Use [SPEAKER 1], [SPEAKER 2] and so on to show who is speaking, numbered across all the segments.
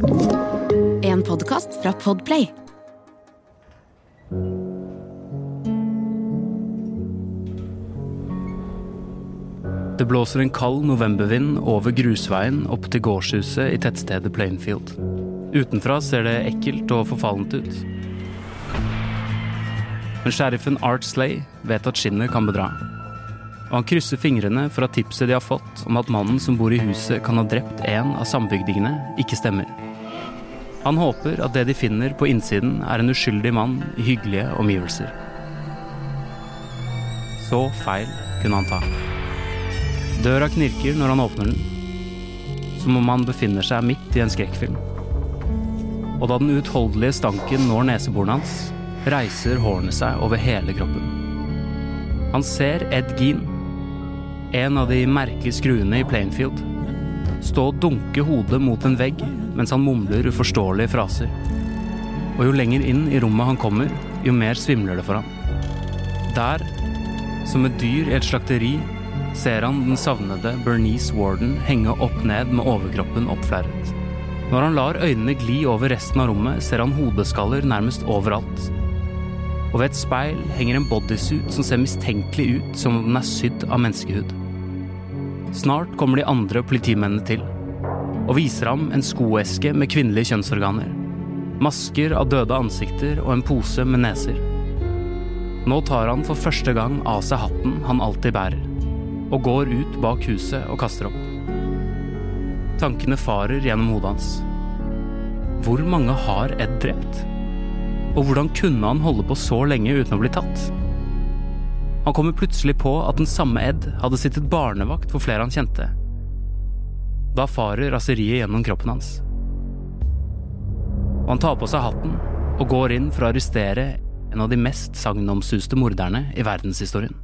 [SPEAKER 1] En podkast fra Podplay.
[SPEAKER 2] Det blåser en kald novembervind over grusveien opp til gårdshuset i tettstedet Plainfield. Utenfra ser det ekkelt og forfallent ut. Men sheriffen Art Slay vet at skinnet kan bedra. Og han krysser fingrene for at tipset de har fått om at mannen som bor i huset kan ha drept en av sambygdingene, ikke stemmer. Han håper at det de finner på innsiden er en uskyldig mann i hyggelige omgivelser. Så feil kunne han ta. Døra knirker når han åpner den, som om han befinner seg midt i en skrekkfilm. Og da den uutholdelige stanken når neseborene hans, reiser hårene seg over hele kroppen. Han ser Ed Gean, en av de merkelige skruene i Plainfield, stå og dunke hodet mot en vegg mens han mumler uforståelige fraser. Og jo lenger inn i rommet han kommer, jo mer svimler det for ham. Der, som et dyr i et slakteri, ser han den savnede Bernice Warden henge opp ned med overkroppen oppflerret. Når han lar øynene gli over resten av rommet, ser han hodeskaller nærmest overalt. Og ved et speil henger en bodysuit som ser mistenkelig ut som om den er sydd av menneskehud. Snart kommer de andre politimennene til, og viser ham en skoeske med kvinnelige kjønnsorganer. Masker av døde ansikter og en pose med neser. Nå tar han for første gang av seg hatten han alltid bærer og går ut bak huset og kaster opp. Tankene farer gjennom hodet hans. Hvor mange har Ed drept? Og hvordan kunne han holde på så lenge uten å bli tatt? Han kommer plutselig på at den samme Ed hadde sittet barnevakt for flere han kjente. Da farer raseriet gjennom kroppen hans. Og han tar på seg hatten og går inn for å arrestere en av de mest sagnomsuste morderne i verdenshistorien.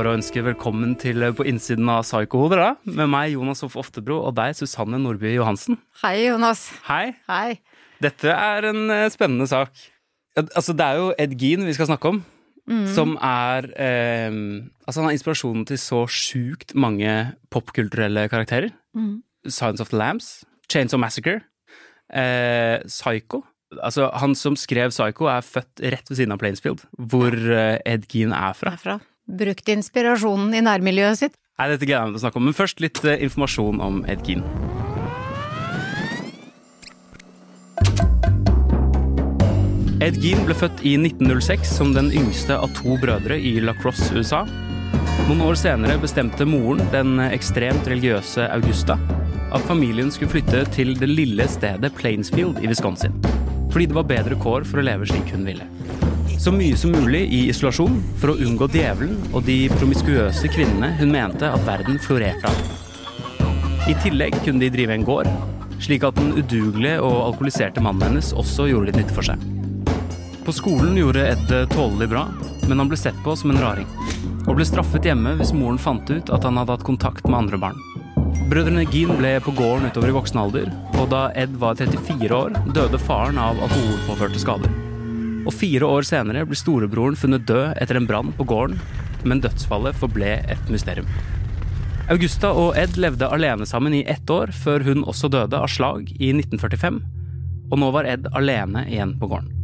[SPEAKER 2] Bare å ønske velkommen til eh, På innsiden av Psycho-hoder. Med meg, Jonas Hoff Oftebro, og deg, Susanne Nordby Johansen.
[SPEAKER 3] Hei, Jonas.
[SPEAKER 2] Hei.
[SPEAKER 3] Hei.
[SPEAKER 2] Dette er en eh, spennende sak. Altså, det er jo Ed Gean vi skal snakke om. Som er eh, Altså, han har inspirasjonen til så sjukt mange popkulturelle karakterer. Science of the Lambs, Chains of Massacre, eh, Psycho. Altså, han som skrev Psycho, er født rett ved siden av Plainsfield, hvor eh, Ed Gean er fra.
[SPEAKER 3] Herfra. Brukt inspirasjonen i nærmiljøet sitt.
[SPEAKER 2] Nei, dette gleder jeg meg til å snakke om, men først litt eh, informasjon om Ed Keen. Ed Gean ble født i 1906 som den yngste av to brødre i La Crosse, USA. Noen år senere bestemte moren, den ekstremt religiøse Augusta, at familien skulle flytte til det lille stedet Plainsfield i Wisconsin. Fordi det var bedre kår for å leve slik hun ville. Så mye som mulig i isolasjon for å unngå djevelen og de promiskuøse kvinnene hun mente at verden florerte av. I tillegg kunne de drive en gård, slik at den udugelige og alkoholiserte mannen hennes også gjorde litt nytte for seg. På skolen gjorde Ed det tålelig bra, men han ble sett på som en raring. Og ble straffet hjemme hvis moren fant ut at han hadde hatt kontakt med andre barn. Brødrene Gean ble på gården utover i voksen alder, og da Ed var 34 år, døde faren av alkoholpåførte skader. Og fire år senere ble storebroren funnet død etter en brann på gården, men dødsfallet forble et mysterium. Augusta og Ed levde alene sammen i ett år, før hun også døde av slag i 1945, og nå var Ed alene igjen på gården.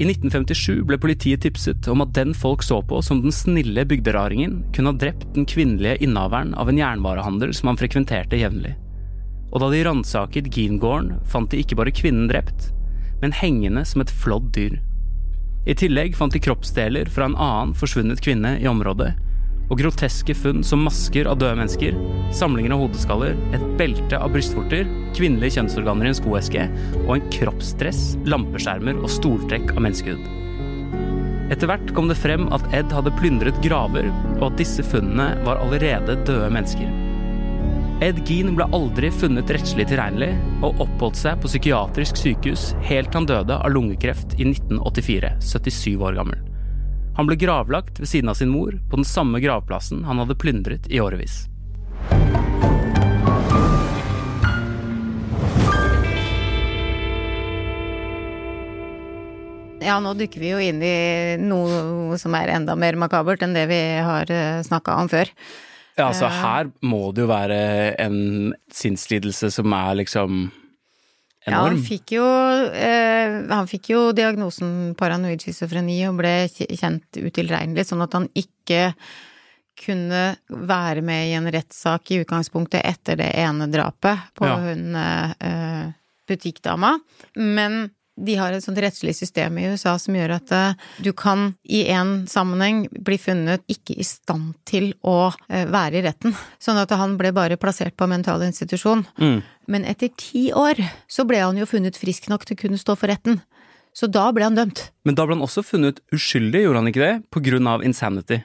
[SPEAKER 2] I 1957 ble politiet tipset om at den folk så på som den snille bygderaringen, kunne ha drept den kvinnelige innehaveren av en jernvarehandel som han frekventerte jevnlig. Og da de ransaket Gean-gården, fant de ikke bare kvinnen drept, men hengende som et flådd dyr. I tillegg fant de kroppsdeler fra en annen forsvunnet kvinne i området, og groteske funn som masker av døde mennesker, samlinger av hodeskaller, et belte av brystvorter, kvinnelige kjønnsorganer i en skoeske og en kroppsdress, lampeskjermer og stoltrekk av menneskehud. Etter hvert kom det frem at Ed hadde plyndret graver, og at disse funnene var allerede døde mennesker. Ed Gean ble aldri funnet rettslig tilregnelig, og oppholdt seg på psykiatrisk sykehus helt til han døde av lungekreft i 1984, 77 år gammel. Han ble gravlagt ved siden av sin mor på den samme gravplassen han hadde plyndret i årevis.
[SPEAKER 3] Ja, nå dykker vi jo inn i noe som er enda mer makabert enn det vi har snakka om før.
[SPEAKER 2] Ja, altså her må det jo være en sinnslidelse som er liksom enorm.
[SPEAKER 3] Ja, han fikk jo, eh, han fikk jo diagnosen paranoid schizofreni og ble kjent utilregnelig, sånn at han ikke kunne være med i en rettssak i utgangspunktet etter det ene drapet på
[SPEAKER 2] Ja.
[SPEAKER 3] hun eh, butikkdama. Men de har et sånt rettslig system i USA som gjør at eh, du kan i en sammenheng bli funnet ikke i stand til å eh, være i retten. Sånn at han ble bare plassert på mental institusjon.
[SPEAKER 2] Mm.
[SPEAKER 3] Men etter ti år så ble han jo funnet frisk nok til å kunne stå for retten. Så da ble han dømt.
[SPEAKER 2] Men da ble han også funnet uskyldig, gjorde han ikke det? På grunn av insanity.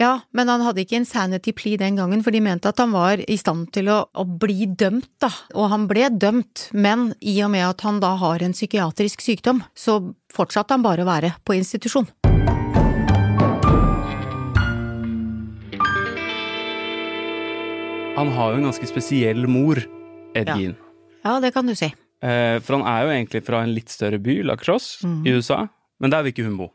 [SPEAKER 3] Ja, men han hadde ikke insanity plea den gangen, for de mente at han var i stand til å, å bli dømt, da. Og han ble dømt, men i og med at han da har en psykiatrisk sykdom, så fortsatte han bare å være på institusjon.
[SPEAKER 2] Han har jo en ganske spesiell mor, Edgin.
[SPEAKER 3] Ja. Ja, det kan du si.
[SPEAKER 2] Eh, for han er jo egentlig fra en litt større by, La Crosse,
[SPEAKER 3] Mhm.
[SPEAKER 2] i USA. Men der vil ikke hun bo.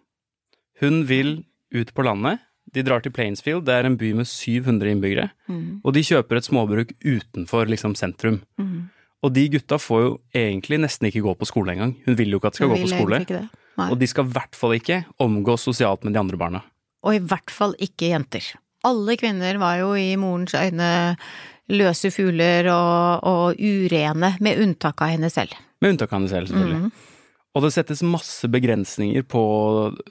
[SPEAKER 2] Hun vil ut på landet. De drar til Plainsfield, det er en by med 700 innbyggere.
[SPEAKER 3] Mm.
[SPEAKER 2] Og de kjøper et småbruk utenfor liksom sentrum.
[SPEAKER 3] Mm.
[SPEAKER 2] Og de gutta får jo egentlig nesten ikke gå på skole engang. Hun vil jo ikke at de skal gå på skole. Og de skal i hvert fall ikke omgås sosialt med de andre barna.
[SPEAKER 3] Og i hvert fall ikke jenter. Alle kvinner var jo i morens øyne løse fugler og, og urene, med unntak av henne selv.
[SPEAKER 2] Med unntak av henne selv, selvfølgelig.
[SPEAKER 3] Mm.
[SPEAKER 2] Og det settes masse begrensninger på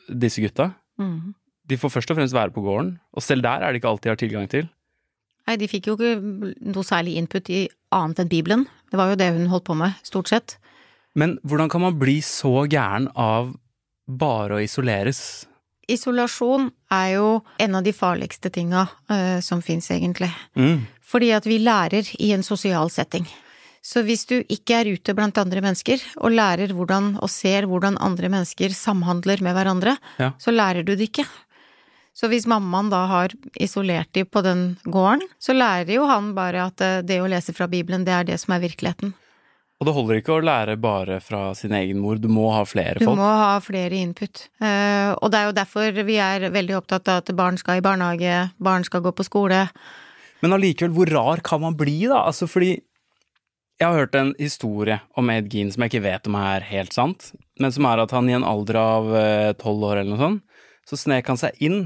[SPEAKER 2] disse gutta.
[SPEAKER 3] Mhm.
[SPEAKER 2] De får først og fremst være på gården, og selv der er det ikke alt de har tilgang til.
[SPEAKER 3] Nei, de fikk jo ikke noe særlig input i annet enn Bibelen. Det var jo det hun holdt på med, stort sett.
[SPEAKER 2] Men hvordan kan man bli så gæren av bare å isoleres?
[SPEAKER 3] Isolasjon er jo en av de farligste tinga uh, som fins, egentlig.
[SPEAKER 2] Mm.
[SPEAKER 3] Fordi at vi lærer i en sosial setting. Så hvis du ikke er ute blant andre mennesker, og lærer hvordan, og ser hvordan andre mennesker samhandler med hverandre,
[SPEAKER 2] Ja.
[SPEAKER 3] så lærer du det ikke. Så hvis mammaen da har isolert de på den gården, så lærer jo han bare at eh, det å lese fra Bibelen, det er det som er virkeligheten.
[SPEAKER 2] Og det holder ikke å lære bare fra sin egen mor, du må ha flere folk.
[SPEAKER 3] Du må ha flere input. Eh, og det er jo derfor vi er veldig opptatt av at barn skal i barnehage, barn skal gå på skole.
[SPEAKER 2] Men allikevel, hvor rar kan man bli, da? Altså, fordi jeg har hørt en historie om Ed Gein som jeg ikke vet om er helt sant, men som er at han i en alder av tolv år eller noe sånt, så snek han seg inn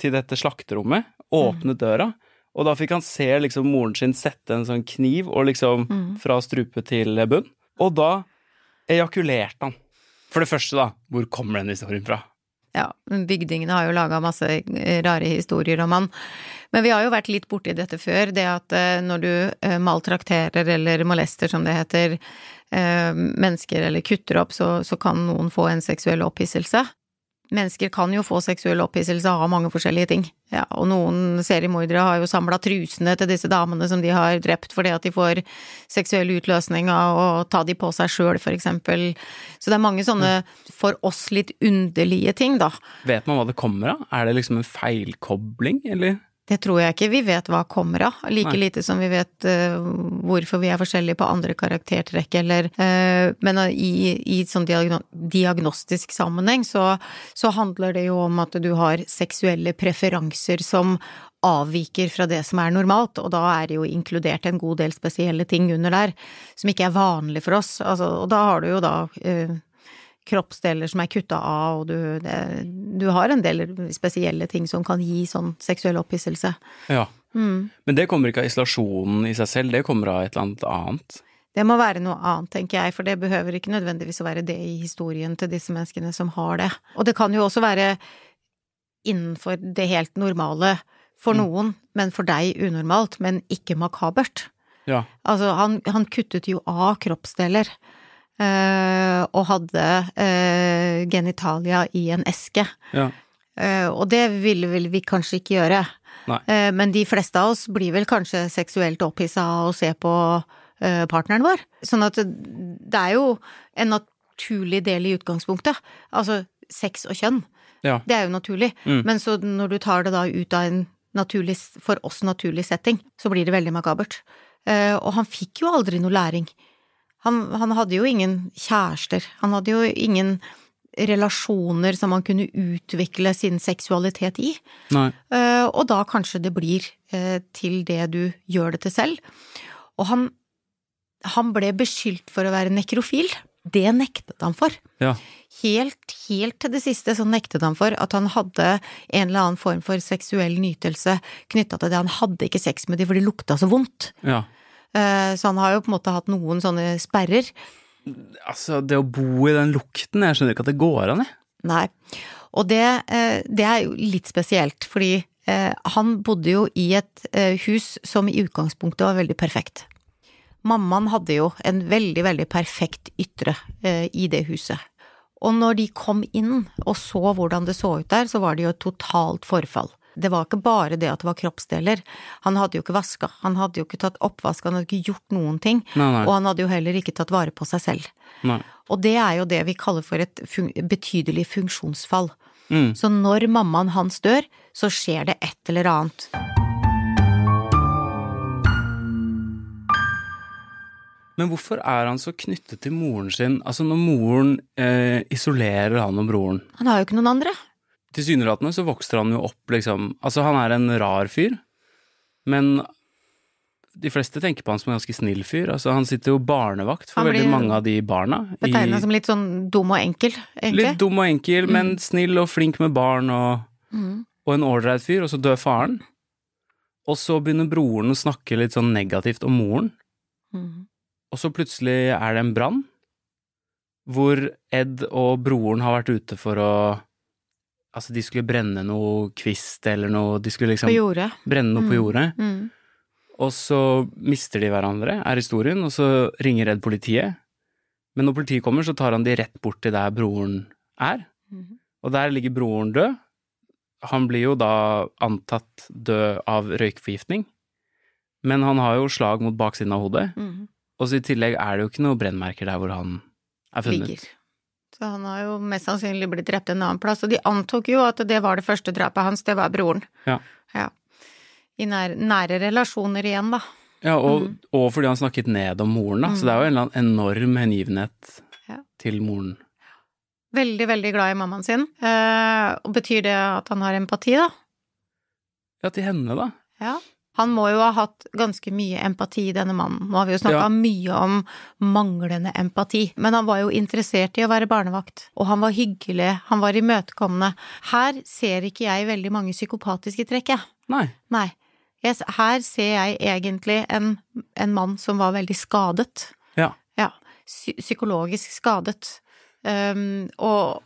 [SPEAKER 2] til dette slakterommet, åpnet døra, og da fikk han se liksom moren sin sette en sånn kniv og liksom fra strupe til bunn, og da ejakulerte han. For det første, da, hvor kommer den historien fra?
[SPEAKER 3] Ja, bygdingene har jo laga masse eh, rare historier om han. Men vi har jo vært litt borti dette før, det at eh, når du eh, maltrakterer eller molester, som det heter, mennesker eller kutter opp, så, så kan noen få en seksuell opphisselse. Mennesker kan jo få seksuell opphisselse av mange forskjellige ting. Ja, og noen seriemordere har jo samla trusene til disse damene som de har drept fordi at de får seksuell utløsning av å ta de på seg sjøl, for eksempel. Så det er mange sånne for oss litt underlige ting, da.
[SPEAKER 2] Vet man hva det kommer av? Er det liksom en feilkobling, eller?
[SPEAKER 3] Det tror jeg ikke vi vet hva kommer av, like
[SPEAKER 2] Nei.
[SPEAKER 3] lite som vi vet uh, hvorfor vi er forskjellige på andre karaktertrekk eller uh, Men eh, i, i sånn diagno diagnostisk sammenheng så, så handler det jo om at du har seksuelle preferanser som avviker fra det som er normalt, og da er det jo inkludert en god del spesielle ting under der som ikke er vanlig for oss. Altså, og da har du jo da eh, kroppsdeler som er kutta av, og du, det, du har en del spesielle ting som kan gi sånn seksuell opphisselse.
[SPEAKER 2] Ja.
[SPEAKER 3] Mm.
[SPEAKER 2] Men det kommer ikke av isolasjonen i seg selv, det kommer av et eller annet annet.
[SPEAKER 3] Det må være noe annet, tenker jeg, for det behøver ikke nødvendigvis å være det i historien til disse menneskene som har det. Og det kan jo også være innenfor det helt normale for
[SPEAKER 2] Mm.
[SPEAKER 3] noen, men for deg unormalt, men ikke makabert.
[SPEAKER 2] Ja.
[SPEAKER 3] Altså, han, han kuttet jo av kroppsdeler. Eh, og hadde eh, genitalia i en eske.
[SPEAKER 2] Ja.
[SPEAKER 3] Eh, og det ville vel vi kanskje ikke gjøre.
[SPEAKER 2] Nei.
[SPEAKER 3] Men de fleste av oss blir vel kanskje seksuelt opphissa av å se på partneren vår. Sånn at det er jo en naturlig del i utgangspunktet. Altså sex og kjønn.
[SPEAKER 2] Ja.
[SPEAKER 3] Det er jo naturlig.
[SPEAKER 2] Mm.
[SPEAKER 3] Men så når du tar det da ut av en naturlig, for oss naturlig setting, så blir det veldig makabert. Og han fikk jo aldri noe læring. Han, han hadde jo ingen kjærester. Han hadde jo ingen relasjoner som han kunne utvikle sin seksualitet i.
[SPEAKER 2] Nei.
[SPEAKER 3] Eh, og da kanskje det blir eh, til det du gjør det til selv. Og han, han ble beskyldt for å være nekrofil. Det nektet han for.
[SPEAKER 2] Ja.
[SPEAKER 3] Helt, helt til det siste så nektet han for at han hadde en eller annen form for seksuell nytelse knytta til det. Han hadde ikke sex med de for det lukta så vondt.
[SPEAKER 2] ja.
[SPEAKER 3] Eh, Så han har jo på en måte hatt noen sånne sperrer.
[SPEAKER 2] Altså, det å bo i den lukten, jeg skjønner ikke at det går an, jeg.
[SPEAKER 3] Nei. Og det, eh, det er jo litt spesielt, fordi eh, han bodde jo i et hus som i utgangspunktet var veldig perfekt. Mammaen hadde jo en veldig, veldig perfekt ytre i det huset. Og når de kom inn og så hvordan det så ut der, så var det jo et totalt forfall. Det var ikke bare det at det var kroppsdeler. Han hadde jo ikke vaska, han hadde jo ikke tatt oppvask, han hadde ikke gjort noen ting.
[SPEAKER 2] Nei, nei.
[SPEAKER 3] Og han hadde jo heller ikke tatt vare på seg selv.
[SPEAKER 2] Nei.
[SPEAKER 3] Og det er jo det vi kaller for et fun betydelig funksjonsfall.
[SPEAKER 2] Mm.
[SPEAKER 3] Så når mammaen hans dør, så skjer det et eller annet.
[SPEAKER 2] Men hvorfor er han så knyttet til moren sin? Altså, når moren eh, isolerer han og broren
[SPEAKER 3] Han har jo ikke noen andre.
[SPEAKER 2] Tilsynelatende så vokser han jo opp, liksom Altså, han er en rar fyr, men de fleste tenker på han som en ganske snill fyr. Altså, han sitter jo barnevakt for veldig mange av de barna.
[SPEAKER 3] Betegna som litt sånn dum og enkel, egentlig.
[SPEAKER 2] Litt dum og enkel, men snill og flink med barn og,
[SPEAKER 3] Mm.
[SPEAKER 2] og en ålreit fyr, og så dør faren. Og så begynner broren å snakke litt sånn negativt om moren,
[SPEAKER 3] Mm.
[SPEAKER 2] og så plutselig er det en brann, hvor Ed og broren har vært ute for å Altså, de skulle brenne noe kvist eller noe, de skulle liksom
[SPEAKER 3] På jordet.
[SPEAKER 2] brenne noe på jordet,
[SPEAKER 3] Mm.
[SPEAKER 2] og så mister de hverandre, er historien, og så ringer Redd politiet. Men når politiet kommer, så tar han de rett bort til der broren er.
[SPEAKER 3] Mm.
[SPEAKER 2] Og der ligger broren død. Han blir jo da antatt død av røykforgiftning. Men han har jo slag mot baksiden av hodet.
[SPEAKER 3] Mm.
[SPEAKER 2] Og så i tillegg er det jo ikke noe brennmerker der hvor han er funnet.
[SPEAKER 3] Ligger. Så han har jo mest sannsynlig blitt drept en annen plass, og de antok jo at det var det første drapet hans, det var broren.
[SPEAKER 2] Ja.
[SPEAKER 3] Ja. I nære, nære relasjoner igjen, da.
[SPEAKER 2] Ja, og,
[SPEAKER 3] Mm.
[SPEAKER 2] og fordi han snakket ned om moren, da. Så det er jo en eller annen enorm hengivenhet
[SPEAKER 3] Ja.
[SPEAKER 2] til moren.
[SPEAKER 3] Veldig, veldig glad i mammaen sin. Eh, og betyr det at han har empati, da?
[SPEAKER 2] Ja, til henne, da.
[SPEAKER 3] Ja. Han må jo ha hatt ganske mye empati, denne mannen. Nå har vi jo snakka
[SPEAKER 2] Ja.
[SPEAKER 3] mye om manglende empati, men han var jo interessert i å være barnevakt, og han var hyggelig, han var imøtekommende. Her ser ikke jeg veldig mange psykopatiske trekk, jeg.
[SPEAKER 2] Nei.
[SPEAKER 3] Nei. Yes, her ser jeg egentlig en, en mann som var veldig skadet.
[SPEAKER 2] Ja.
[SPEAKER 3] Ja. Psykologisk skadet. Um, og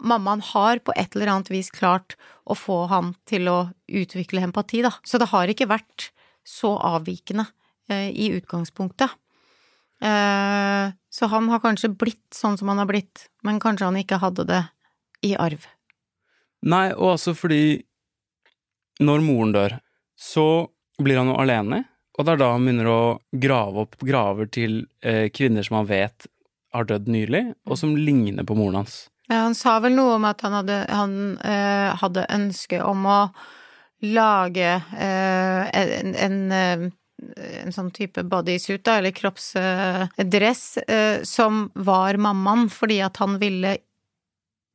[SPEAKER 3] mammaen har på et eller annet vis klart å få han til å utvikle empati, da. Så det har ikke vært så avvikende eh, i utgangspunktet. Eh, så han har kanskje blitt sånn som han har blitt, men kanskje han ikke hadde det i arv.
[SPEAKER 2] Nei, og altså fordi når moren dør, så blir han jo alene, og det er da han begynner å grave opp graver til eh, kvinner som han vet har dødd nylig, og som ligner på moren hans.
[SPEAKER 3] Ja, han sa vel noe om at han hadde, han, eh, hadde ønske om å lage eh, en, en, eh, en sånn type bodysuit, da, eller kroppsdress, eh, som var mammaen, fordi at han ville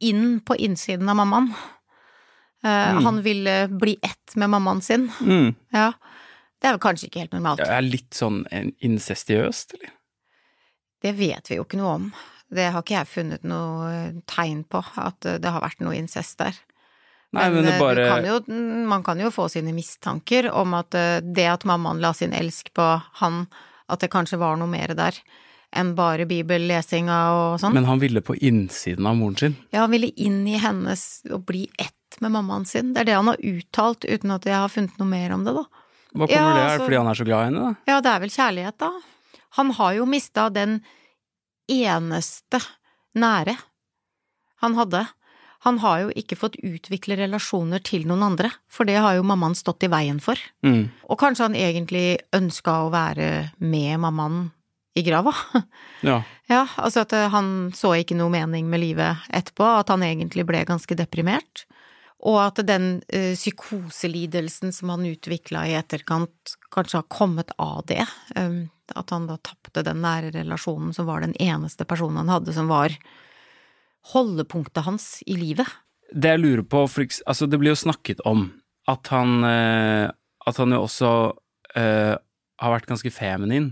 [SPEAKER 3] inn på innsiden av mammaen. Eh,
[SPEAKER 2] Mm.
[SPEAKER 3] Han ville bli ett med mammaen sin.
[SPEAKER 2] Mm.
[SPEAKER 3] Ja. Det er vel kanskje ikke helt normalt.
[SPEAKER 2] Det er litt sånn incestiøst, eller?
[SPEAKER 3] Det vet vi jo ikke noe om. Det har ikke jeg funnet noe eh, tegn på, at eh, det har vært noe incest der.
[SPEAKER 2] Nei, men det
[SPEAKER 3] eh,
[SPEAKER 2] bare
[SPEAKER 3] kan jo, man kan jo få sine mistanker om at det at mammaen la sin elsk på han, at det kanskje var noe mer der enn bare bibellesinga og sånn.
[SPEAKER 2] Men han ville på innsiden av moren sin.
[SPEAKER 3] Ja, han ville inn i hennes og bli ett med mammaen sin. Det er det han har uttalt, uten at jeg har funnet noe mer om det, da.
[SPEAKER 2] Hva kommer
[SPEAKER 3] Ja,
[SPEAKER 2] det? her,
[SPEAKER 3] altså-
[SPEAKER 2] fordi han er så glad i henne, da?
[SPEAKER 3] Ja, det er vel kjærlighet, da. Han har jo mista den eneste nære han hadde. Han har jo ikke fått utvikle relasjoner til noen andre, for det har jo mammaen stått i veien for.
[SPEAKER 2] Mm.
[SPEAKER 3] Og kanskje han egentlig ønska å være med mammaen i grava.
[SPEAKER 2] Ja.
[SPEAKER 3] Ja, altså at eh, han så ikke noe mening med livet etterpå, at han egentlig ble ganske deprimert. Og at den ø, psykoselidelsen som han utvikla i etterkant, kanskje har kommet av det. Um, at han da tapte den nære relasjonen som var den eneste personen han hadde som var holdepunktet hans i livet.
[SPEAKER 2] Det jeg lurer på, for, altså det blir jo snakket om at han, eh, at han jo også uh, har vært ganske feminin.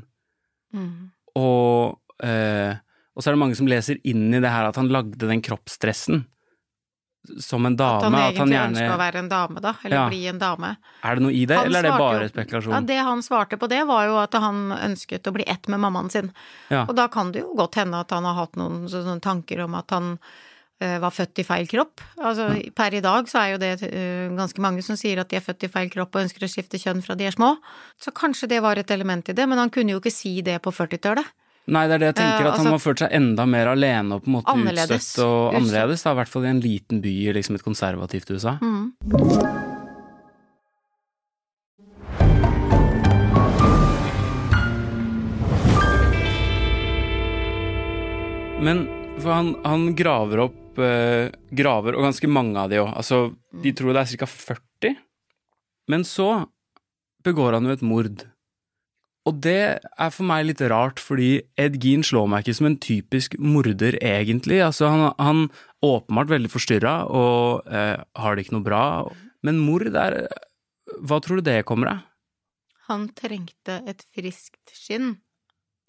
[SPEAKER 2] Og, uh, og så er det mange som leser inn i det her at han lagde den kroppsdressen som en
[SPEAKER 3] At han
[SPEAKER 2] dame. At han
[SPEAKER 3] egentlig
[SPEAKER 2] gjerne
[SPEAKER 3] ønska å være en dame, da, eller
[SPEAKER 2] Ja.
[SPEAKER 3] bli en dame.
[SPEAKER 2] Er det noe i det,
[SPEAKER 3] Han
[SPEAKER 2] eller er det bare
[SPEAKER 3] jo-
[SPEAKER 2] spekulasjon?
[SPEAKER 3] Ja, det han svarte på det, var jo at han ønsket å bli ett med mammaen sin.
[SPEAKER 2] Ja.
[SPEAKER 3] Og da kan det jo godt hende at han har hatt noen sånne tanker om at han eh, var født i feil kropp. Altså per i dag så er jo det uh, ganske mange som sier at de er født i feil kropp og ønsker å skifte kjønn fra de er små. Så kanskje det var et element i det, men han kunne jo ikke si det på 40-tallet.
[SPEAKER 2] Nei, det er det jeg tenker,
[SPEAKER 3] Eh,
[SPEAKER 2] at han
[SPEAKER 3] altså-
[SPEAKER 2] må ha følt seg enda mer alene og på en måte
[SPEAKER 3] Annerledes.
[SPEAKER 2] utstøtt og annerledes, da, i hvert fall i en liten by i liksom et konservativt USA.
[SPEAKER 3] Mm.
[SPEAKER 2] Men for han, han graver opp eh, graver, og ganske mange av de òg. Altså, de tror det er ca. 40. Men så begår han jo et mord. Og det er for meg litt rart, fordi Ed Gein slår meg ikke som en typisk morder, egentlig. Altså, han, han åpenbart veldig forstyrra og eh, har det ikke noe bra. Men mord er Hva tror du det kommer av?
[SPEAKER 3] Han trengte et friskt skinn.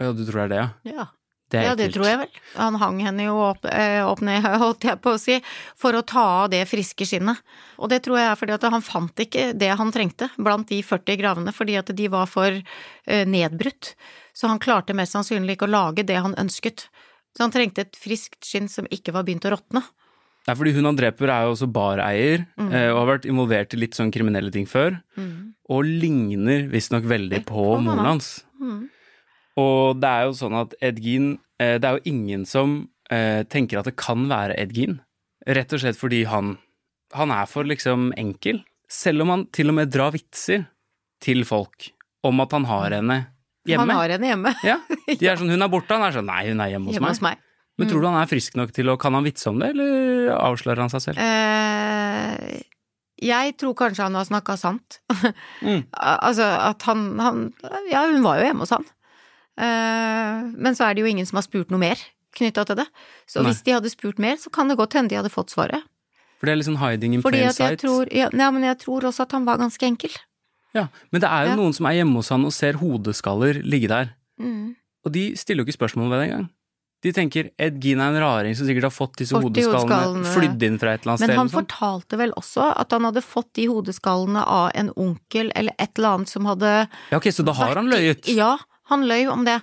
[SPEAKER 2] Ja, du tror det er det, ja?
[SPEAKER 3] Ja.
[SPEAKER 2] Det
[SPEAKER 3] ja, det
[SPEAKER 2] kult.
[SPEAKER 3] tror jeg vel. Han hang henne jo opp, eh, opp ned, holdt jeg på å si, for å ta av det friske skinnet. Og det tror jeg er fordi at han fant ikke det han trengte blant de 40 gravene, fordi at de var for eh, nedbrutt. Så han klarte mest sannsynlig ikke å lage det han ønsket. Så han trengte et friskt skinn som ikke var begynt å råtne.
[SPEAKER 2] Er fordi hun han dreper er jo også bareier,
[SPEAKER 3] Mm.
[SPEAKER 2] eh, og har vært involvert i litt sånn kriminelle ting før. Og ligner visstnok veldig På moren hans.
[SPEAKER 3] Mm.
[SPEAKER 2] Og det er jo sånn at Edgin eh, Det er jo ingen som eh, tenker at det kan være Edgin, Rett og slett fordi han Han er for liksom enkel. Selv om han til og med drar vitser til folk om at han har henne hjemme.
[SPEAKER 3] Han har henne hjemme.
[SPEAKER 2] Ja, De er sånn 'hun er borte', han er sånn 'nei, hun er hjemme hos
[SPEAKER 3] Hjemme
[SPEAKER 2] meg'.
[SPEAKER 3] hos meg.
[SPEAKER 2] Men tror du han er frisk nok til å Kan han vitse om det, eller avslører han seg selv?
[SPEAKER 3] Eh, jeg tror kanskje han har snakka sant.
[SPEAKER 2] Mm.
[SPEAKER 3] altså at han, han Ja, hun var jo hjemme hos han. Eh, men så er det jo ingen som har spurt noe mer knytta til det. Så
[SPEAKER 2] Nei.
[SPEAKER 3] hvis de hadde spurt mer, så kan det godt hende de hadde fått svaret.
[SPEAKER 2] For det er sånn hiding in
[SPEAKER 3] Fordi
[SPEAKER 2] plain sight.
[SPEAKER 3] tror ja, nei, men jeg tror også at han var ganske enkel.
[SPEAKER 2] Ja, Men det er jo
[SPEAKER 3] Ja.
[SPEAKER 2] noen som er hjemme hos han og ser hodeskaller ligge der.
[SPEAKER 3] Mm.
[SPEAKER 2] Og de stiller jo ikke spørsmål ved det engang. De tenker Ed Gein er en raring som sikkert har fått disse
[SPEAKER 3] hodeskallene
[SPEAKER 2] flydd inn fra et eller annet
[SPEAKER 3] Men
[SPEAKER 2] sted.
[SPEAKER 3] han
[SPEAKER 2] eller sånn.
[SPEAKER 3] fortalte vel også at han hadde fått de hodeskallene av en onkel eller et eller annet som hadde
[SPEAKER 2] Ja, ok, Så da har han løyet?
[SPEAKER 3] Ja, han løy om det.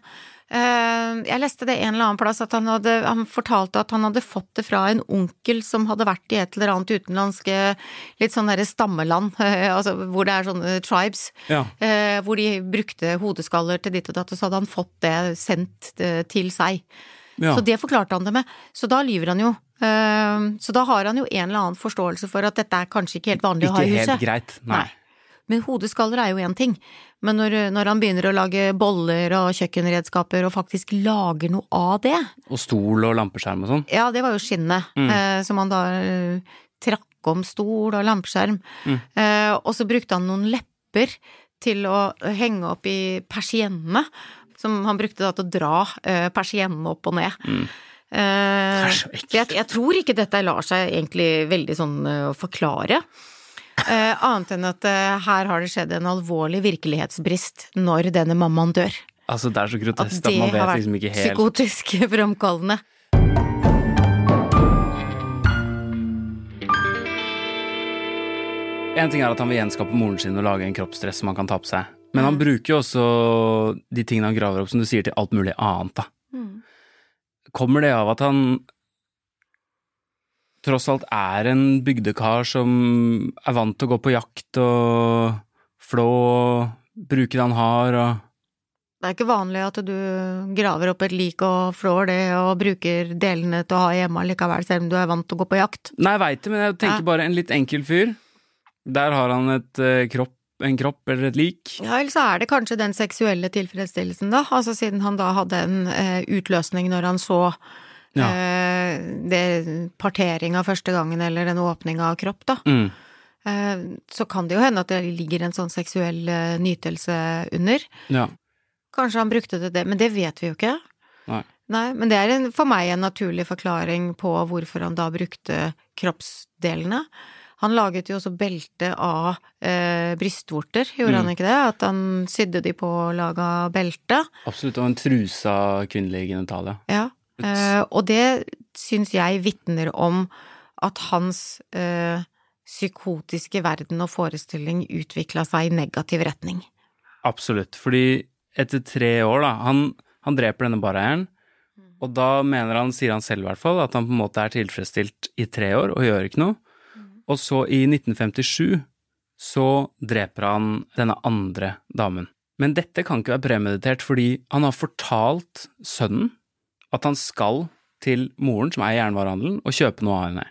[SPEAKER 3] Eh, Jeg leste det en eller annen plass at han hadde Han fortalte at han hadde fått det fra en onkel som hadde vært i et eller annet utenlandsk eh, litt sånn derre stammeland, altså hvor det er sånne tribes,
[SPEAKER 2] Ja.
[SPEAKER 3] eh, hvor de brukte hodeskaller til ditt og datt, og så hadde han fått det sendt eh, til seg.
[SPEAKER 2] ja.
[SPEAKER 3] Så det forklarte han det med. Så da lyver han jo. Eh, Så da har han jo en eller annen forståelse for at dette er kanskje ikke helt vanlig å ha i huset.
[SPEAKER 2] Ikke helt greit. Nei.
[SPEAKER 3] Nei. Men hodeskaller er jo én ting. Men når, når han begynner å lage boller og kjøkkenredskaper og faktisk lager noe av det,
[SPEAKER 2] Og stol og lampeskjerm og sånn.
[SPEAKER 3] ja, det var jo skinnet
[SPEAKER 2] Mm.
[SPEAKER 3] eh, som han da eh, trakk om stol og lampeskjerm.
[SPEAKER 2] Mm.
[SPEAKER 3] Eh, og så brukte han noen lepper til å henge opp i persiennene, som han brukte da til å dra eh, persiennene opp og ned.
[SPEAKER 2] Mm.
[SPEAKER 3] Eh,
[SPEAKER 2] Det er så ekkelt.
[SPEAKER 3] jeg, jeg tror ikke dette lar seg egentlig veldig sånn uh, forklare. Eh, annet enn at eh, her har det skjedd en alvorlig virkelighetsbrist når denne mammaen dør.
[SPEAKER 2] Altså, det er så
[SPEAKER 3] At
[SPEAKER 2] grotesk at,
[SPEAKER 3] at
[SPEAKER 2] man vet liksom ikke helt Det har vært
[SPEAKER 3] psykotisk framkallende.
[SPEAKER 2] En ting er at han vil gjenskape moren sin og lage en kroppsdress som han kan ta på seg. Men
[SPEAKER 3] Mm.
[SPEAKER 2] han bruker jo også de tingene han graver opp, som du sier, til alt mulig annet, da.
[SPEAKER 3] Mm.
[SPEAKER 2] Kommer det av at han tross alt er en bygdekar som er vant til å gå på jakt og flå og bruke det han har og
[SPEAKER 3] Det er ikke vanlig at du graver opp et lik og flår det og bruker delene til å ha hjemme likevel, selv om du er vant til å gå på jakt.
[SPEAKER 2] Nei, jeg veit det, men jeg tenker bare en litt enkel fyr. Der har han et eh, kropp en kropp eller et lik.
[SPEAKER 3] Ja, eller så er det kanskje den seksuelle tilfredsstillelsen, da. Altså siden han da hadde en eh, utløsning når han så
[SPEAKER 2] Ja.
[SPEAKER 3] eh, det parteringa første gangen, eller en åpning av kropp, da.
[SPEAKER 2] Mm.
[SPEAKER 3] Eh, så kan det jo hende at det ligger en sånn seksuell eh, nytelse under.
[SPEAKER 2] Ja.
[SPEAKER 3] Kanskje han brukte det det, men det vet vi jo ikke.
[SPEAKER 2] Nei.
[SPEAKER 3] Nei, men det er en, for meg en naturlig forklaring på hvorfor han da brukte kroppsdelene. Han laget jo også belte av eh, brystvorter, gjorde
[SPEAKER 2] Mm.
[SPEAKER 3] han ikke det? At han sydde de på og laga belte.
[SPEAKER 2] Absolutt. Og en truse av kvinnelige genitalia.
[SPEAKER 3] Ja. Eh, og det syns jeg vitner om at hans uh, psykotiske verden og forestilling utvikla seg i negativ retning.
[SPEAKER 2] Absolutt. Fordi etter tre år, da Han, han dreper denne bareieren, og da mener han, sier han selv i hvert fall, at han på en måte er tilfredsstilt i tre år og gjør ikke noe. Og så i 1957 så dreper han denne andre damen. Men dette kan ikke være premeditert, fordi han har fortalt sønnen at han skal til moren, som er i jernvarehandelen, og kjøpe noe av henne.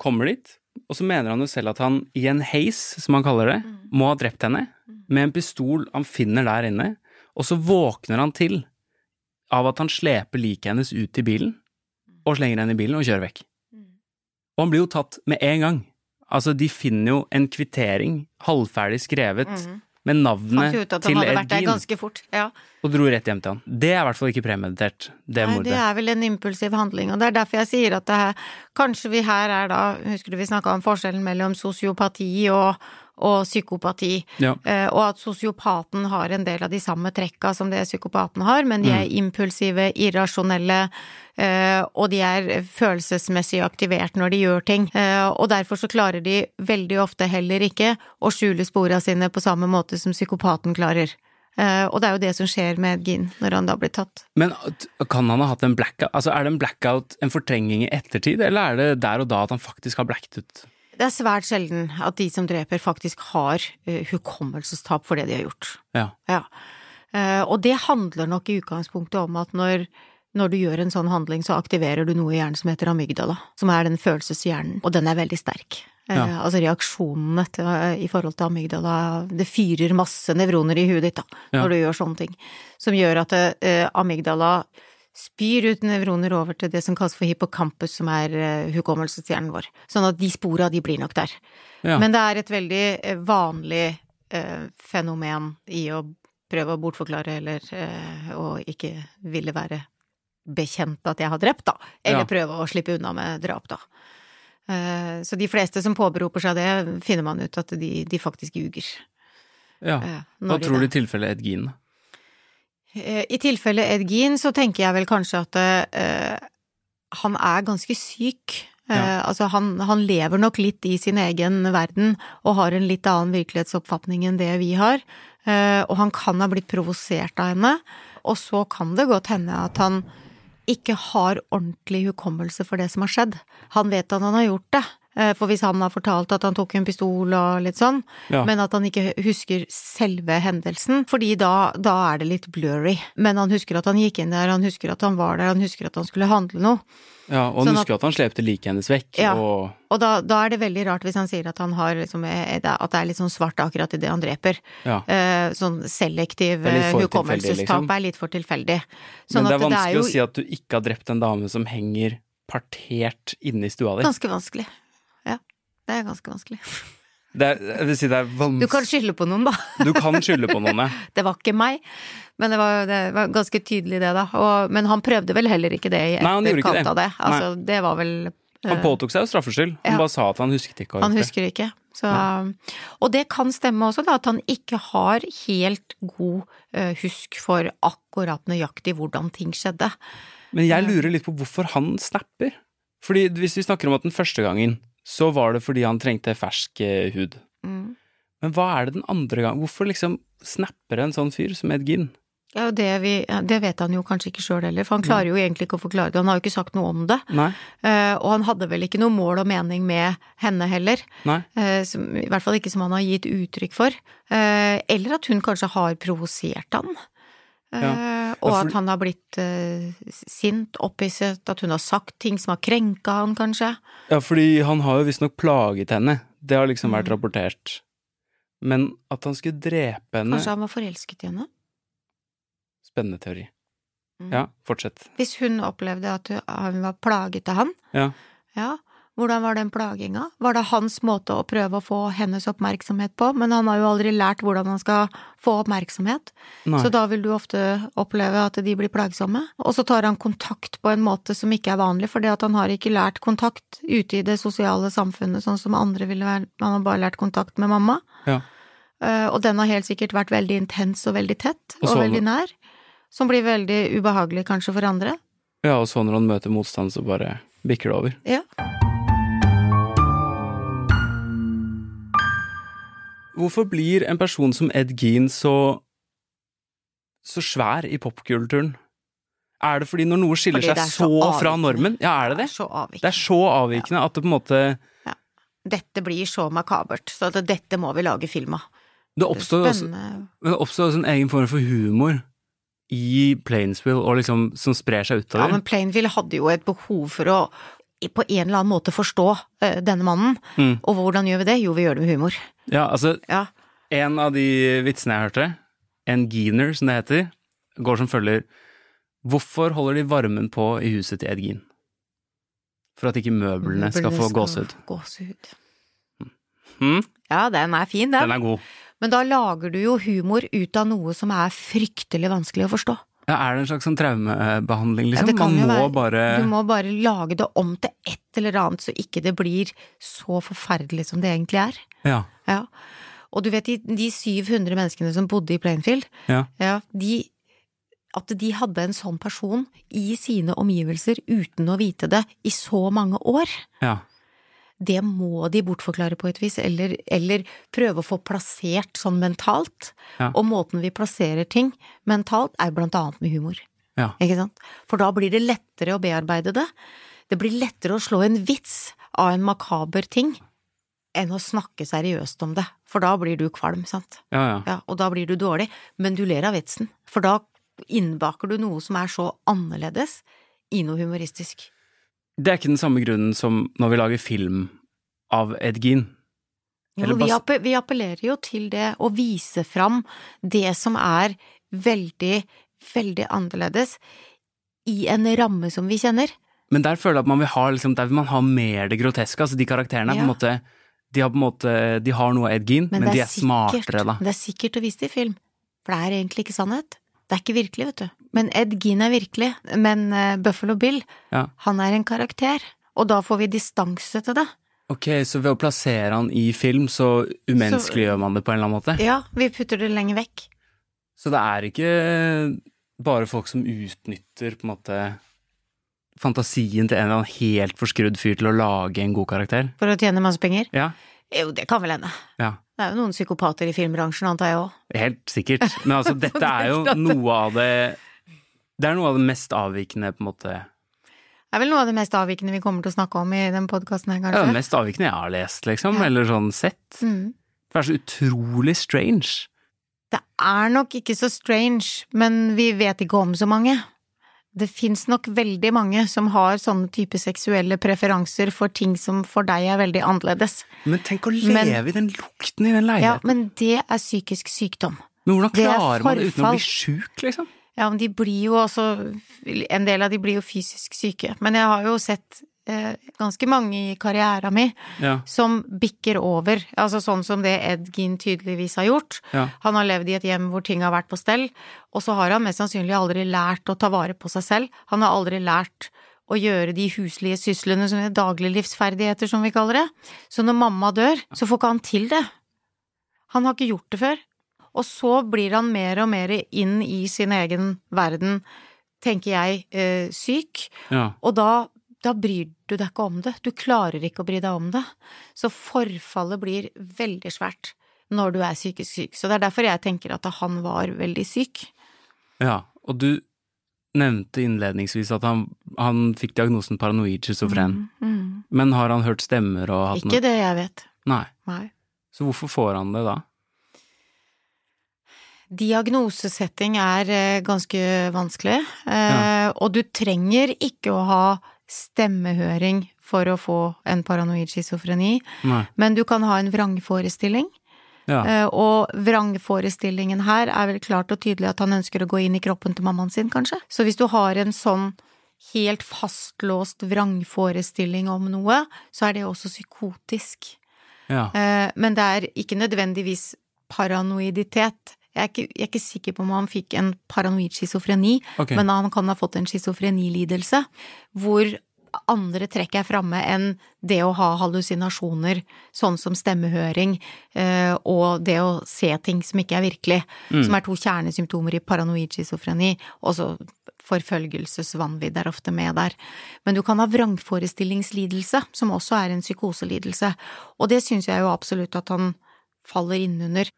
[SPEAKER 2] Kommer dit, og så mener han jo selv at han i en heis, som han kaller det, må ha drept henne, med en pistol han finner der inne, og så våkner han til av at han sleper liket hennes ut i bilen, og slenger henne i bilen og kjører vekk. Og han blir jo tatt med en gang. Altså, de finner jo en kvittering, halvferdig skrevet, med navnet
[SPEAKER 3] Fant ut at han
[SPEAKER 2] til
[SPEAKER 3] hadde vært der ganske fort. Ja.
[SPEAKER 2] og dro rett hjem til han. Det er i hvert fall ikke premeditert, det
[SPEAKER 3] Nei,
[SPEAKER 2] mordet.
[SPEAKER 3] det er vel en impulsiv handling, og det er derfor jeg sier at det her Kanskje vi her er da Husker du vi snakka om forskjellen mellom sosiopati og, og psykopati,
[SPEAKER 2] Ja.
[SPEAKER 3] eh, og at sosiopaten har en del av de samme trekka som det psykopaten har, men de er
[SPEAKER 2] Mm.
[SPEAKER 3] impulsive, irrasjonelle, eh, og de er følelsesmessig aktivert når de gjør ting. Eh, og derfor så klarer de veldig ofte heller ikke å skjule spora sine på samme måte som psykopaten klarer. Og det er jo det som skjer med Edgin når han da blir tatt.
[SPEAKER 2] Men kan han ha hatt en blackout? Altså, er det en blackout en fortrengning i ettertid, eller er det der og da at han faktisk har blacket ut?
[SPEAKER 3] Det er svært sjelden at de som dreper faktisk har uh, hukommelsestap for det de har gjort.
[SPEAKER 2] Ja.
[SPEAKER 3] Ja. Uh, og det handler nok i utgangspunktet om at når, når du gjør en sånn handling, så aktiverer du noe i hjernen som heter amygdala, som er den følelseshjernen, og den er veldig sterk. Eh,
[SPEAKER 2] Ja.
[SPEAKER 3] Altså reaksjonene til, i forhold til amygdala, det fyrer masse nevroner i huet ditt da, når du gjør sånne ting, som gjør at amygdala spyr ut nevroner over til det som kalles for hippocampus, som er eh, hukommelseshjernen vår. Sånn at de spora, de blir nok der.
[SPEAKER 2] Ja.
[SPEAKER 3] Men det er et veldig eh, vanlig eh, fenomen i å prøve å bortforklare eller eh, å ikke ville være bekjent at jeg har drept, da. Eller
[SPEAKER 2] Ja.
[SPEAKER 3] prøve å slippe unna med drap, da. Eh, så de fleste som påberoper seg det, finner man ut at de, de faktisk ljuger.
[SPEAKER 2] ja. Hva tror du i tilfelle Ed Gein?
[SPEAKER 3] Eh, I tilfelle Ed Gein så tenker jeg vel kanskje at uh, han er ganske syk.
[SPEAKER 2] Ja.
[SPEAKER 3] Uh, Altså han, han lever nok litt i sin egen verden og har en litt annen virkelighetsoppfatning enn det vi har. Uh, og han kan ha blitt provosert av henne. Og så kan det godt hende at han ikke har ordentlig hukommelse for det som har skjedd. Han vet at han har gjort det. Eh, For hvis han har fortalt at han tok en pistol og litt sånn,
[SPEAKER 2] Ja.
[SPEAKER 3] men at han ikke husker selve hendelsen, fordi da, da er det litt blurry. Men han husker at han gikk inn der, han husker at han var der, han husker at han skulle handle noe.
[SPEAKER 2] Ja, og han
[SPEAKER 3] Sånn
[SPEAKER 2] husker at han slepte liket hennes vekk,
[SPEAKER 3] Ja.
[SPEAKER 2] og
[SPEAKER 3] Og da, da er det veldig rart hvis han sier at han har liksom, eh, det er- at det er litt sånn svart akkurat i det han dreper.
[SPEAKER 2] ja.
[SPEAKER 3] Eh, sånn selektiv
[SPEAKER 2] Det er
[SPEAKER 3] eh, hukommelsestap
[SPEAKER 2] liksom.
[SPEAKER 3] er litt for tilfeldig. Sånn
[SPEAKER 2] Men det er
[SPEAKER 3] at
[SPEAKER 2] vanskelig
[SPEAKER 3] jo
[SPEAKER 2] å si at du ikke har drept en dame som henger partert inne i stua di.
[SPEAKER 3] ganske vanskelig. Det er ganske vanskelig.
[SPEAKER 2] Er, jeg vil si det er vans...
[SPEAKER 3] Du kan skylde på noen, da.
[SPEAKER 2] Du kan skylde på noen, ja.
[SPEAKER 3] Det var ikke meg, men det var, det var ganske tydelig det, da. Og, men han prøvde vel heller ikke det i
[SPEAKER 2] han
[SPEAKER 3] etterkant av det. Altså, det var vel
[SPEAKER 2] Han
[SPEAKER 3] eh,
[SPEAKER 2] påtok seg jo straffskyld. Han
[SPEAKER 3] Ja.
[SPEAKER 2] bare sa at han husket ikke
[SPEAKER 3] Han husker ikke. Så, Og det kan stemme også, da, at han ikke har helt god eh, husk for akkurat nøyaktig hvordan ting skjedde.
[SPEAKER 2] Men jeg lurer litt på hvorfor han snapper. Fordi hvis vi snakker om at den første gangen, så var det fordi han trengte fersk eh, hud.
[SPEAKER 3] Mm.
[SPEAKER 2] Men hva er det den andre gangen? Hvorfor liksom snapper en sånn fyr som Ed Gein?
[SPEAKER 3] Ja, det, vi, det vet han jo kanskje ikke sjøl heller, for han klarer jo egentlig ikke å forklare det. Han har jo ikke sagt noe om det.
[SPEAKER 2] Nei?
[SPEAKER 3] Eh, og han hadde vel ikke noe mål og mening med henne heller. Eh, som, I hvert fall ikke som han har gitt uttrykk for. Eller at hun kanskje har provosert han. Eh,
[SPEAKER 2] Ja.
[SPEAKER 3] Og at han har blitt uh, sint, opphisset, at hun har sagt ting som har krenka han, kanskje.
[SPEAKER 2] Ja, fordi han har jo visstnok plaget henne. Det har liksom
[SPEAKER 3] Mm.
[SPEAKER 2] vært rapportert. Men at han skulle drepe henne
[SPEAKER 3] Kanskje han var forelsket i henne?
[SPEAKER 2] Spennende teori.
[SPEAKER 3] Mm.
[SPEAKER 2] Ja, fortsett.
[SPEAKER 3] Hvis hun opplevde at hun var plaget av han,
[SPEAKER 2] Ja.
[SPEAKER 3] ja, hvordan var den plaginga? Var det hans måte å prøve å få hennes oppmerksomhet på? Men han har jo aldri lært hvordan han skal få oppmerksomhet,
[SPEAKER 2] Nei.
[SPEAKER 3] så da vil du ofte oppleve at de blir plagsomme. Og så tar han kontakt på en måte som ikke er vanlig, fordi at han har ikke lært kontakt ute i det sosiale samfunnet sånn som andre ville være, han har bare lært kontakt med mamma.
[SPEAKER 2] Ja.
[SPEAKER 3] Eh, Og den har helt sikkert vært veldig intens og veldig tett,
[SPEAKER 2] Og
[SPEAKER 3] og, veldig nær. Som blir veldig ubehagelig kanskje for andre.
[SPEAKER 2] Ja, og så når han møter motstand, så bare bikker det over.
[SPEAKER 3] Ja.
[SPEAKER 2] Hvorfor blir en person som Ed Gein så så svær i popkulturen? Er det fordi når noe skiller seg
[SPEAKER 3] så
[SPEAKER 2] så, fra normen? Ja, er det det?
[SPEAKER 3] Det er Så avvikende.
[SPEAKER 2] Er så avvikende at det på en måte
[SPEAKER 3] Dette blir så makabert, så at dette må vi lage film av.
[SPEAKER 2] Det oppstår også, det oppstår også en egen form for humor i Plainsville, og liksom, som sprer seg
[SPEAKER 3] Ja, men Plainville hadde jo et behov for å på en eller annen måte forstå eh, denne mannen.
[SPEAKER 2] Mm.
[SPEAKER 3] Og hvordan gjør vi det? Jo, vi gjør det med humor.
[SPEAKER 2] Ja, altså,
[SPEAKER 3] Ja.
[SPEAKER 2] en av de vitsene jeg hørte, en Geener som det heter, går som følger Hvorfor holder de varmen på i huset til Edgin? For at ikke møblene skal få gåsehud.
[SPEAKER 3] Gåsehud.
[SPEAKER 2] Hm?
[SPEAKER 3] Ja, den er fin, den.
[SPEAKER 2] Den er god.
[SPEAKER 3] Men da lager du jo humor ut av noe som er fryktelig vanskelig å forstå.
[SPEAKER 2] Ja, er det en slags sånn traumebehandling,
[SPEAKER 3] Ja,
[SPEAKER 2] liksom?
[SPEAKER 3] kan
[SPEAKER 2] Man må
[SPEAKER 3] være-
[SPEAKER 2] bare
[SPEAKER 3] Du må bare lage det om til et eller annet, så ikke det blir så forferdelig som det egentlig er.
[SPEAKER 2] Ja.
[SPEAKER 3] Ja. Og du vet, de, de 700 menneskene som bodde i Plainfield,
[SPEAKER 2] Ja.
[SPEAKER 3] ja, de, at de hadde en sånn person i sine omgivelser uten å vite det i så mange år,
[SPEAKER 2] ja.
[SPEAKER 3] Det må de bortforklare på et vis, eller, eller prøve å få plassert sånn mentalt.
[SPEAKER 2] Ja.
[SPEAKER 3] Og måten vi plasserer ting mentalt, er blant annet med humor.
[SPEAKER 2] Ja.
[SPEAKER 3] Ikke sant? For da blir det lettere å bearbeide det. Det blir lettere å slå en vits av en makaber ting enn å snakke seriøst om det, for da blir du kvalm, sant.
[SPEAKER 2] ja, ja.
[SPEAKER 3] Ja, og da blir du dårlig, men du ler av vitsen, for da innbaker du noe som er så annerledes i noe humoristisk.
[SPEAKER 2] Det er ikke den samme grunnen som når vi lager film av Ed Gein.
[SPEAKER 3] Jo, vi, app vi appellerer jo til det å vise fram det som er veldig, veldig annerledes i en ramme som vi kjenner.
[SPEAKER 2] Men der føler jeg at man vil ha, liksom, der vil man ha mer det groteske. Altså, de karakterene er på en måte de har, på en måte, de har noe av Ed Gein, men,
[SPEAKER 3] det
[SPEAKER 2] de er smartere, da.
[SPEAKER 3] Det er sikkert å vise det i film, for det er egentlig ikke sannhet. Det er ikke virkelig, vet du. Men Ed Gein er virkelig. Men eh, Buffalo Bill,
[SPEAKER 2] Ja.
[SPEAKER 3] han er en karakter. Og da får vi distanse til det.
[SPEAKER 2] Ok, så ved å plassere han i film, så umenneskeliggjør man det på en eller annen måte?
[SPEAKER 3] Ja, vi putter det lenger vekk.
[SPEAKER 2] Så det er ikke bare folk som utnytter på en måte fantasien til en eller annen helt forskrudd fyr til å lage en god karakter?
[SPEAKER 3] For å tjene masse penger?
[SPEAKER 2] Ja,
[SPEAKER 3] Jo, det kan vel hende.
[SPEAKER 2] ja.
[SPEAKER 3] Det er jo noen psykopater i filmbransjen, antar jeg òg.
[SPEAKER 2] Helt sikkert. Men altså, dette er jo noe av det Det er noe av det mest avvikende, på en måte
[SPEAKER 3] Det er vel noe av det mest avvikende vi kommer til å snakke om i den podkasten her, kanskje?
[SPEAKER 2] Ja, det mest avvikende jeg har lest, liksom.
[SPEAKER 3] Ja.
[SPEAKER 2] Eller sånn sett.
[SPEAKER 3] Mm.
[SPEAKER 2] Det er så utrolig strange.
[SPEAKER 3] Det er nok ikke så strange, men vi vet ikke om så mange. Det fins nok veldig mange som har sånne type seksuelle preferanser for ting som for deg er veldig annerledes.
[SPEAKER 2] Men tenk å
[SPEAKER 3] Men-
[SPEAKER 2] leve i den lukten i den leiligheten!
[SPEAKER 3] Ja, men det er psykisk sykdom.
[SPEAKER 2] Men hvordan
[SPEAKER 3] er
[SPEAKER 2] klarer man det uten å bli sjuk, liksom?
[SPEAKER 3] Ja, men de blir jo også En del av de blir jo fysisk syke. Men jeg har jo sett ganske mange i karriera mi
[SPEAKER 2] Ja.
[SPEAKER 3] som bikker over. Altså sånn som det Ed Gein tydeligvis har gjort.
[SPEAKER 2] Ja.
[SPEAKER 3] Han har levd i et hjem hvor ting har vært på stell, og så har han mest sannsynlig aldri lært å ta vare på seg selv. Han har aldri lært å gjøre de huslige syslene som er dagliglivsferdigheter, som vi kaller det. Så når mamma dør, så får ikke han til det. Han har ikke gjort det før. Og så blir han mer og mer inn i sin egen verden, tenker jeg, eh, syk.
[SPEAKER 2] ja.
[SPEAKER 3] Og da, da bryr du deg ikke om det. Du klarer ikke å bry deg om det. Så forfallet blir veldig svært når du er psykisk syk. Så det er derfor jeg tenker at han var veldig syk.
[SPEAKER 2] Ja, og du nevnte innledningsvis at han, han fikk diagnosen paranoid schizofren.
[SPEAKER 3] Mm.
[SPEAKER 2] Men har han hørt stemmer og hatt
[SPEAKER 3] Ikke det jeg vet.
[SPEAKER 2] Nei.
[SPEAKER 3] Nei.
[SPEAKER 2] Så hvorfor får han det da?
[SPEAKER 3] Diagnosesetting er eh, ganske vanskelig, ja. og du trenger ikke å ha stemmehøring for å få en paranoid schizofreni, men du kan ha en vrangforestilling.
[SPEAKER 2] Ja.
[SPEAKER 3] Eh, og vrangforestillingen her er vel klart og tydelig at han ønsker å gå inn i kroppen til mammaen sin, kanskje. Så hvis du har en sånn helt fastlåst vrangforestilling om noe, så er det også psykotisk.
[SPEAKER 2] Ja.
[SPEAKER 3] Eh, men det er ikke nødvendigvis paranoiditet. Jeg er, ikke, jeg er ikke sikker på om han fikk en paranoid schizofreni,
[SPEAKER 2] okay.
[SPEAKER 3] men han kan ha fått en schizofrenilidelse hvor andre trekk er framme enn det å ha hallusinasjoner, sånn som stemmehøring, eh, og det å se ting som ikke er virkelig, som er to kjernesymptomer i paranoid schizofreni, og så forfølgelsesvanvidd er ofte med der. Men du kan ha vrangforestillingslidelse, som også er en psykoselidelse, og det syns jeg jo absolutt at han faller innunder.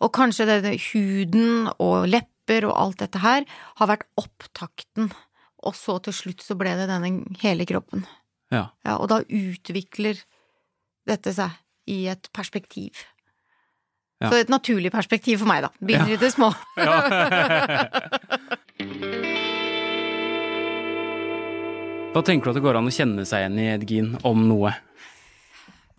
[SPEAKER 3] Og kanskje denne huden og lepper og alt dette her har vært opptakten, og så til slutt så ble det denne hele kroppen.
[SPEAKER 2] Ja.
[SPEAKER 3] Ja, og da utvikler dette seg i et perspektiv.
[SPEAKER 2] Ja.
[SPEAKER 3] Så et naturlig perspektiv for meg, da. Begynner
[SPEAKER 2] Ja.
[SPEAKER 3] i det små.
[SPEAKER 2] Hva tenker du at det går an å kjenne seg igjen i Gein om noe?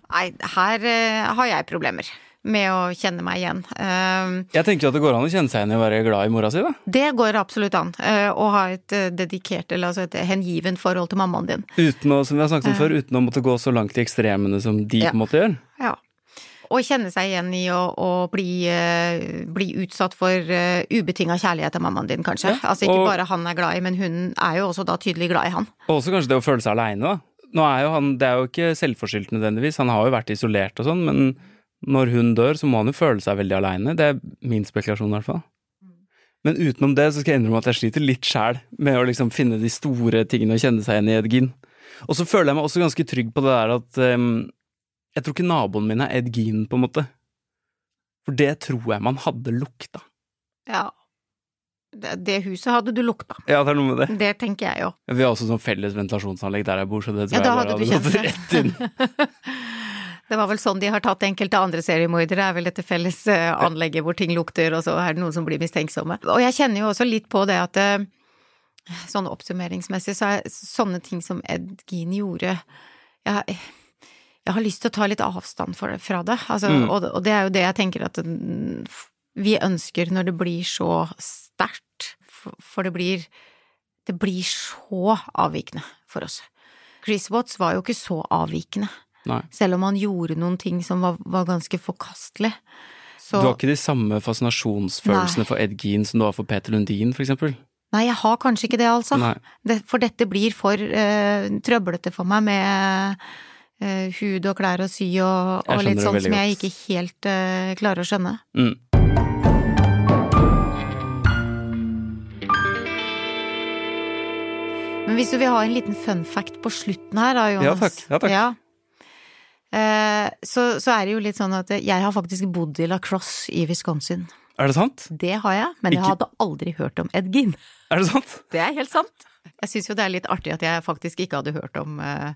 [SPEAKER 3] Nei, her uh, har jeg problemer med å kjenne meg igjen. Eh,
[SPEAKER 2] Jeg tenker at det går an å kjenne seg igjen i å være glad i mora si, da.
[SPEAKER 3] det går absolutt an. eh, å ha et eh, dedikert, eller altså et hengiven forhold til mammaen din.
[SPEAKER 2] Uten å, som vi har snakket om før, uten å måtte gå så langt i ekstremene som de
[SPEAKER 3] Ja.
[SPEAKER 2] på en måte gjør.
[SPEAKER 3] Ja. Og kjenne seg igjen i å, å bli, uh, bli utsatt for uh, ubetinga kjærlighet av mammaen din, kanskje.
[SPEAKER 2] Ja,
[SPEAKER 3] Altså ikke
[SPEAKER 2] og-
[SPEAKER 3] bare han er glad i, men hun er jo også da tydelig glad i han.
[SPEAKER 2] Og også kanskje det å føle seg aleine, da. Nå er jo han, Det er jo ikke selvforskyldt nødvendigvis, han har jo vært isolert og sånn, men når hun dør, så må han jo føle seg veldig aleine. Det er min spekulasjon, i hvert fall. Men utenom det så skal jeg innrømme at jeg sliter litt sjæl med å liksom finne de store tingene og kjenne seg igjen i Ed Gein. Og så føler jeg meg også ganske trygg på det der at um, Jeg tror ikke naboen min er Ed Gein, på en måte. For det tror jeg man hadde lukta.
[SPEAKER 3] Ja. Det, huset hadde du lukta.
[SPEAKER 2] Ja, det er noe med det.
[SPEAKER 3] Det tenker jeg jo.
[SPEAKER 2] Vi har også sånn felles ventilasjonsanlegg der jeg bor, så det tror
[SPEAKER 3] ja,
[SPEAKER 2] jeg bare
[SPEAKER 3] du
[SPEAKER 2] hadde gått rett inn.
[SPEAKER 3] Det var vel sånn de har tatt enkelte andre seriemordere, er vel dette felles eh, anlegget hvor ting lukter, og så er det noen som blir mistenksomme. Og jeg kjenner jo også litt på det at eh, sånn oppsummeringsmessig, så er sånne ting som Ed Gein gjorde jeg, jeg har lyst til å ta litt avstand for, fra det, altså,
[SPEAKER 2] Mm.
[SPEAKER 3] og, og det er jo det jeg tenker at mm, vi ønsker når det blir så sterkt, for, for det blir det blir så avvikende for oss. Chris Watts var jo ikke så avvikende.
[SPEAKER 2] Nei.
[SPEAKER 3] Selv om han gjorde noen ting som var, var ganske forkastelig. Så
[SPEAKER 2] Du har ikke de samme fascinasjonsfølelsene
[SPEAKER 3] Nei.
[SPEAKER 2] for Ed Gein som du har for Peter Lundin, for eksempel?
[SPEAKER 3] Nei, jeg har kanskje ikke det, altså. Det, for dette blir for uh, trøblete for meg med uh, hud og klær og sy og, og litt sånn som jeg ikke helt uh, klarer å skjønne.
[SPEAKER 2] Mm.
[SPEAKER 3] Men hvis du vil ha en liten fun fact på slutten her, da, Jonas.
[SPEAKER 2] Ja, takk. Ja, takk.
[SPEAKER 3] Eh, så, så er det jo litt sånn at jeg har faktisk bodd i La Crosse i Wisconsin.
[SPEAKER 2] Er det sant?
[SPEAKER 3] Det har jeg, men jeg hadde aldri hørt om Ed Gein.
[SPEAKER 2] Er det sant?
[SPEAKER 3] Det er helt sant. Jeg syns jo det er litt artig at jeg faktisk ikke hadde hørt om uh,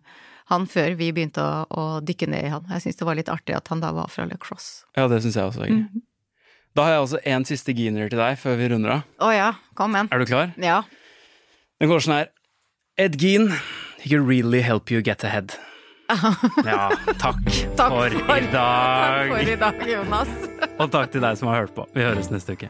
[SPEAKER 3] han før vi begynte å, å dykke ned i han. Jeg syns det var litt artig at han da var fra La Crosse.
[SPEAKER 2] Ja, det syns jeg også. Mm
[SPEAKER 3] -hmm.
[SPEAKER 2] Da har jeg også en siste Geiner til deg før vi runder av.
[SPEAKER 3] Å ja, kom igjen.
[SPEAKER 2] Er du klar?
[SPEAKER 3] Ja.
[SPEAKER 2] Den går sånn her. Ed Gein, he can really help you get ahead. Ja, takk,
[SPEAKER 3] Takk
[SPEAKER 2] for,
[SPEAKER 3] for-
[SPEAKER 2] i dag.
[SPEAKER 3] Takk for i dag, Jonas.
[SPEAKER 2] Og takk til deg som har hørt på. Vi høres neste uke.